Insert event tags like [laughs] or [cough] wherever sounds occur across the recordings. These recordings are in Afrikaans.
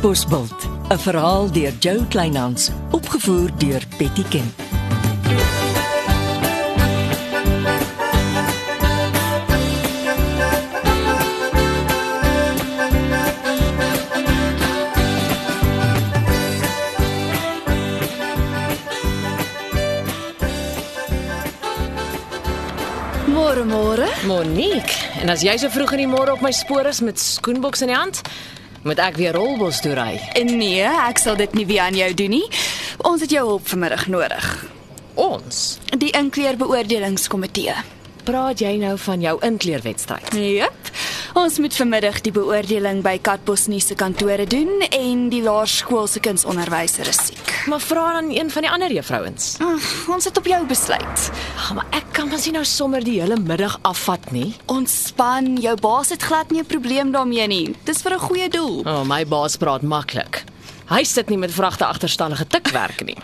Bosbult, 'n verhaal deur Jo Kleinhans, opgevoer deur Betty Ken. Môre môre. Monique, en as jy so vroeg in die môre op my spoor is met skoenboks in die hand, moet ek weer rolbos toe ry. Nee, ek sal dit nie weer aan jou doen nie. Ons het jou hulp vanmiddag nodig. Ons. Die inkleerbeoordelingskomitee. Praat jy nou van jou inkleerwedstryd? Jep. Ons moet vanmiddag die beoordeling by Katbosnie se kantore doen en die laerskool se kunsonderwyser is siek. Maar vra dan een van die ander juffrouens. Ah, ons het op jou besluit. Ag, maar ek kan mos nie nou sommer die hele middag afvat nie. Ontspan, jou baas het glad nie 'n probleem daarmee nie. Dis vir 'n goeie doel. O, oh, my baas praat maklik. Hy sit nie met vragte agterstallige tikwerk nie.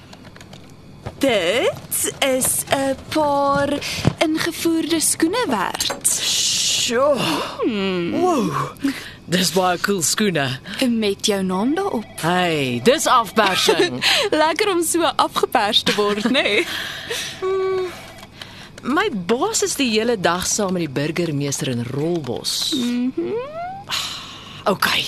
[laughs] Dit is 'n paar ingevoerde skoene werd. Sjoe. Wow. Dis baie cool skoene. Met jou naam daarop. Hey, dis afpersing. [laughs] Lekker om so afgepers te word, nê? Nee? [laughs] my baas is die hele dag saam met die burgemeester in Rolbos. Mhm. Mm okay.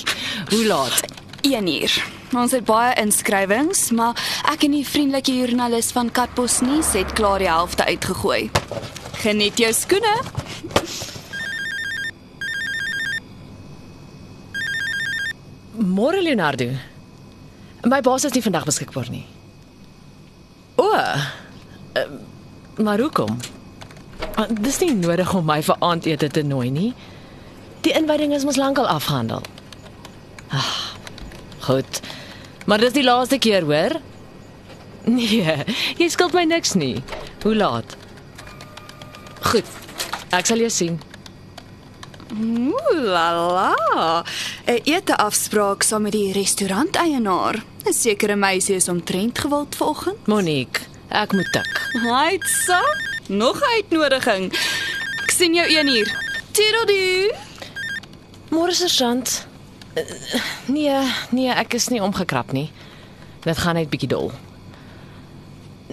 Hoe laat? 1 uur. Ons het baie inskrywings, maar ek en die vriendelike joernalis van Katbos nuus het klaar die helfte uitgegooi. Geniet jou skoene. Môre Leonardo. My baas is nie vandag beskikbaar nie. O. Uh, maar hoekom? Uh, dis nie nodig om my vir aandete te nooi nie. Die inwyding is mos lankal afgehandel. Ah, goed. Maar dis die laaste keer, hoor? [laughs] Nee, jy skuld my niks nie. Hoe laat? Goed. Ek sal jou sien. Ooh la la. 'n Ete afspraak saam met die restauranteienaar. 'n Sekere meisie is omtrent gewild vanoggend. Monique, ek moet tik. Hy't so. Nog 'n uitnodiging. Ek sien jou 1 uur. Toodaloo. Môre sergeant. Uh, nee, nee, ek is nie omgekrap nie. Dit gaan net bietjie dol.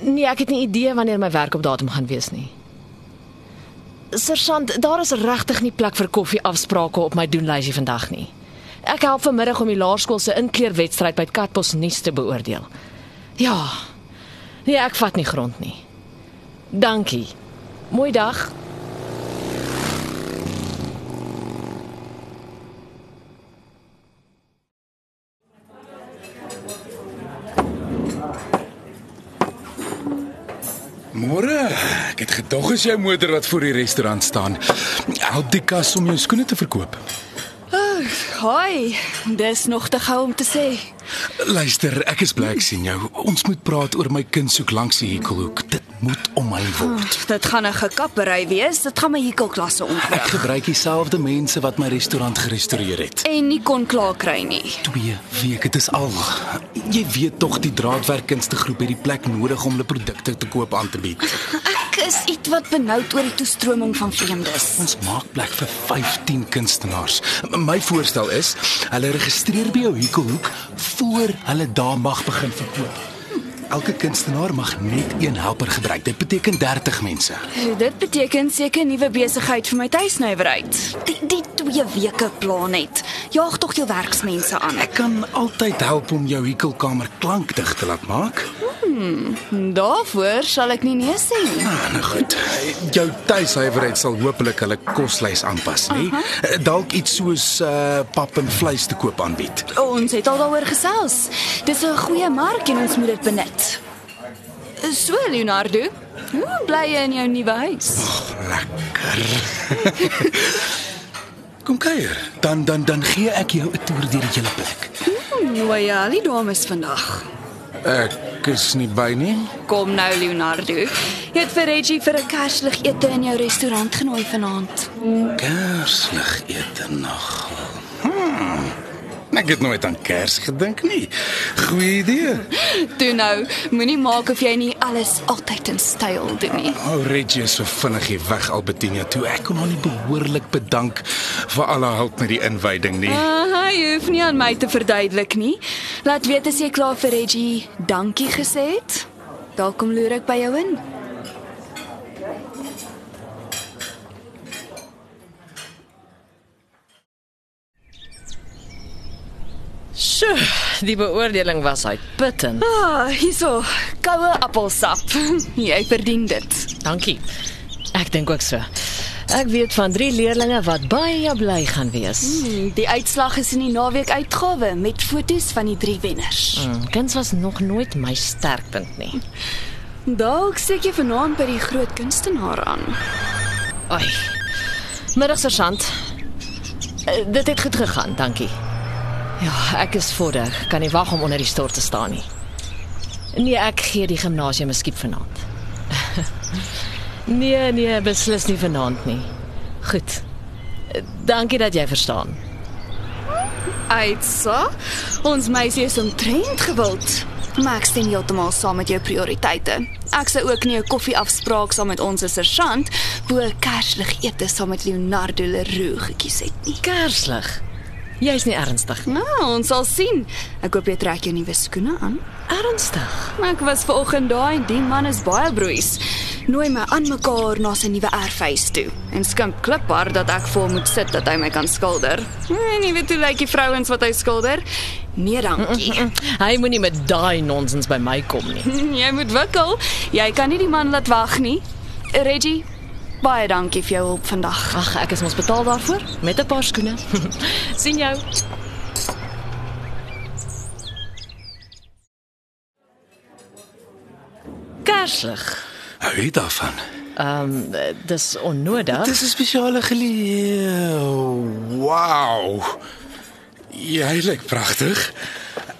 Nee, ek het nie idee wanneer my werk op datum gaan wees nie. Sergeant, daar is regtig nie plek vir koffie afsprake op my doenlysie vandag nie. Ek help vanmiddag om die laerskool se inkleerwedstryd by Katbos nuus te beoordeel. Ja. Nee, ek vat nie grond nie. Dankie. Mooi dag. Môre, ek het gedog is jou motor wat voor die restaurant staan. Help die kas om jou skoene te verkoop. Hoi, dis nog te gou om te sê. Luister, ek is bly ek sien jou. Ons moet praat oor my kind soek langs die hekelhoek. Dit moet om my word. Dit gaan 'n gekappery wees. Dit gaan my hekelklasse Ek ontwrig. gebruik dieselfde mense wat my restaurant gerestoreer het. En nie kon klaar kry nie. 2 weke, dit is al. Jy weet tog die draadwerkkunste groep het die plek nodig om hulle produkte te koop aan te bied. [laughs] Ek is iets benoud oor die toestroming van vreemdes. Ons maak plek vir 15 kunstenaars. My voorstel is, hulle registreer by jou hekelhoek voor hulle daar mag begin verkoop. Elke kunstenaar mag net een helper gebruik. Dit beteken 30 mense. Dit beteken seker nuwe besigheid vir my tuisnywerheid. Die die 2 weke plan net. Jaag tog jou werksmense aan. Ek kan altyd help om jou hekelkamer klankdig te laat maak. Daarvoor sal ek nie nee sê nie. Ah, nou goed. Jou tuisnywerheid sal hopelik hulle koslys aanpas, nê? Dalk iets soos uh pap en vleis te koop aanbied. Ons het al daaroor gesels. Dis 'n goeie mark en ons moet dit benut. So Leonardo, hoe bly jy in jou nuwe huis? Lekker. Kom kuier. Dan dan dan gee ek jou 'n toer deur die hele plek. Nou ja, die dames vandag. Ek is nie by nie. Kom nou Leonardo. Jy het vir Reggie vir 'n kerslig ete in jou restaurant genooi vanaand. Kerslig ete nog. Ek het nooit aan Kers gedink nie. Goeie idee. Toe nou, moenie maak of jy nie alles altyd in styl doen nie. O, oh, Reggie is so vinnig hier weg Albertina toe. Ek kon haar nie behoorlik bedank vir al haar hulp met die inwyding nie. Ah, jy hoef nie aan my te verduidelik nie. Laat weet as jy klaar vir Reggie dankie gesê het. Dalk kom loer ek by jou in. Sjoe, die beoordeling was uitputtend. Ah, hierso, koue appelsap. [laughs] Jy verdien dit. Dankie. Ek dink ook so. Ek weet van 3 leerdlinge wat baie bly gaan wees. Hmm, die uitslag is in die naweek uitgawe met foto's van die drie wenners. Mm, kuns was nog nooit my sterkpunt nie. [laughs] Dalk steek jy vanaand by die groot kunstenaar aan. Ai. Middag sergeant. Uh, dit het goed gegaan, dankie. Ja, ek is vorder. Kan nie wag om onder die stort te staan nie. Nee, ek gee die gimnasium 'n skiep vanaand. [laughs] nee, nee, beslis nie vanaand nie. Goed. Dankie dat jy verstaan. Aitsa, ons meisie is omtrent gewild. Maar ek stem heeltemal saam met jou prioriteite. Ek sou ook nie 'n koffieafspraak saam met ons sergeant bo kerslig ete saam met Leonardo Leroux gekies het nie. Kerslig. Jy's nie ernstig nie. Nou, ons sal sien. Ek hoop jy trek jou nuwe skoene aan. Ernstig. Ek was ver oggend daar en die man is baie broeis. Nooi my aan mekaar na sy nuwe erfhuis toe en skimp kliphard dat ek voor moet sit dat hy my kan skilder. En jy weet hoe lyk die vrouens wat hy skilder? Nee, dankie. [laughs] Hy moenie met daai nonsens by my kom nie. [laughs] jy moet wikkel. Jy kan nie die man laat wag nie. Reggie, baie dankie vir jou hulp vandag. Ag, ek is mos betaal daarvoor met 'n paar skoene. [laughs] sien jou. Kerslig. Hou jy daarvan? Ehm um, dis onnodig. Dis 'n spesiale geleë. Wow. Jy lyk pragtig.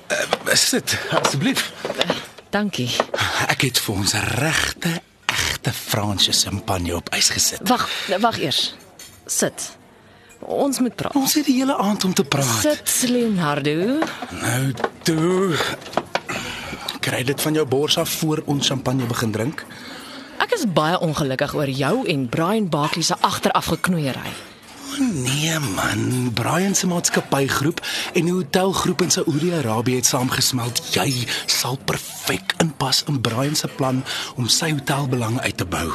Uh, sit asseblief. Dankie. Ek het vir ons regte egte Franse champagne op ys gesit. Wag, wag eers. Sit. Ons moet praat. Ons het die hele aand om te praat. Sit, Leonardo. Nou toe. Kry dit van jou bors af voor ons champagne begin drink. Ek is baie ongelukkig oor jou en Brian Barkley se agterafgeknoeiery. Nee man, Brian se maatskappygroep en die hotelgroep in Saoedi-Arabië het saamgesmelt. Jy sal perfek inpas in Brian se plan om sy hotelbelange uit te bou.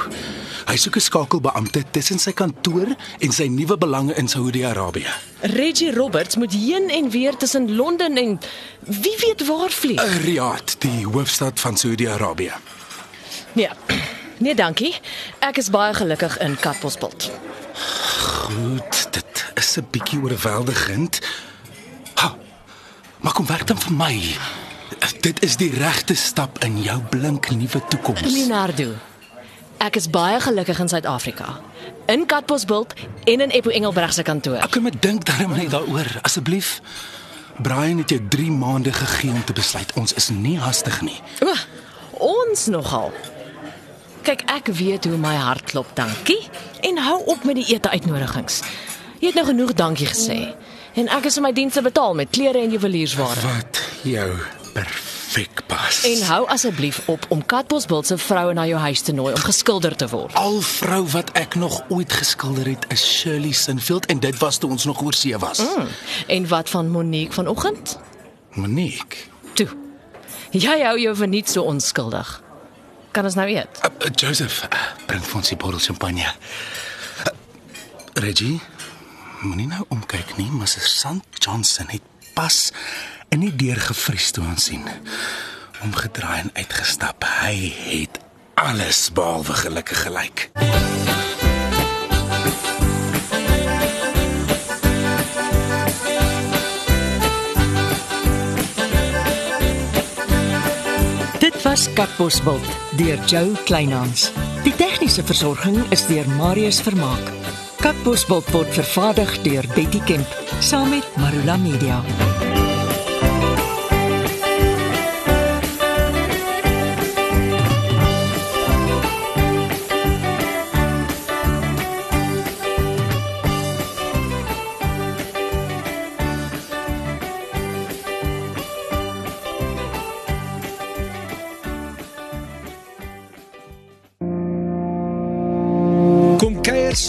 Hy soek 'n skakelbeampte tussen sy kantoor en sy nuwe belange in Saoedi-Arabië. Reggie Roberts moet heen en weer tussen Londen en wie weet waar vlieg. Uh, Riyadh, die hoofstad van Saoedi-Arabië. Nee. Nee, dankie. Ek is baie gelukkig in Katbosveld. Goed, dit is 'n bietjie oorweldigend. Ha. Maar kom werk dan vir my. Dit is die regte stap in jou blink nuwe toekoms. Leonardo. Ek is baie gelukkig in Suid-Afrika. In Katbosveld en in Eppo Engelbreg se kantoor. Ek kan met dink daarom net daaroor. Asseblief. Brian het jou 3 maande gegee om te besluit. Ons is nie hastig nie. O, ons nogal. Kyk, ek weet hoe my hart klop, dankie. En hou op met die ete uitnodigings. Jy het nou genoeg dankie gesê. En ek is vir my dienste betaal met klere en juweliersware. Wat jou perfek pas. En hou asseblief op om Katbosveld se vroue na jou huis te nooi om geskilder te word. al vrou wat ek nog ooit geskilder het is Shirley Sinfield en dit was toe ons nog oor see was. Mm. En wat van Monique vanoggend? Monique. Toe. Jy hou jou verniet so onskuldig. Kan ons nou eet? Uh, uh, Joseph, uh, bring vir ons die bottel champagne. Uh, Reggie, moenie nou omkyk nie, maar Sergeant Johnson het pas in die deur gevries toe ons sien. Omgedraai en uitgestap. Hy het alles behalwe gelukkig gelyk. Dit was Katbosveld deur Joe Kleinhans. Die tegniese versorging is deur Marius Vermaak. Katbosveld word vervaardig deur Betty Kemp saam met Marula Media.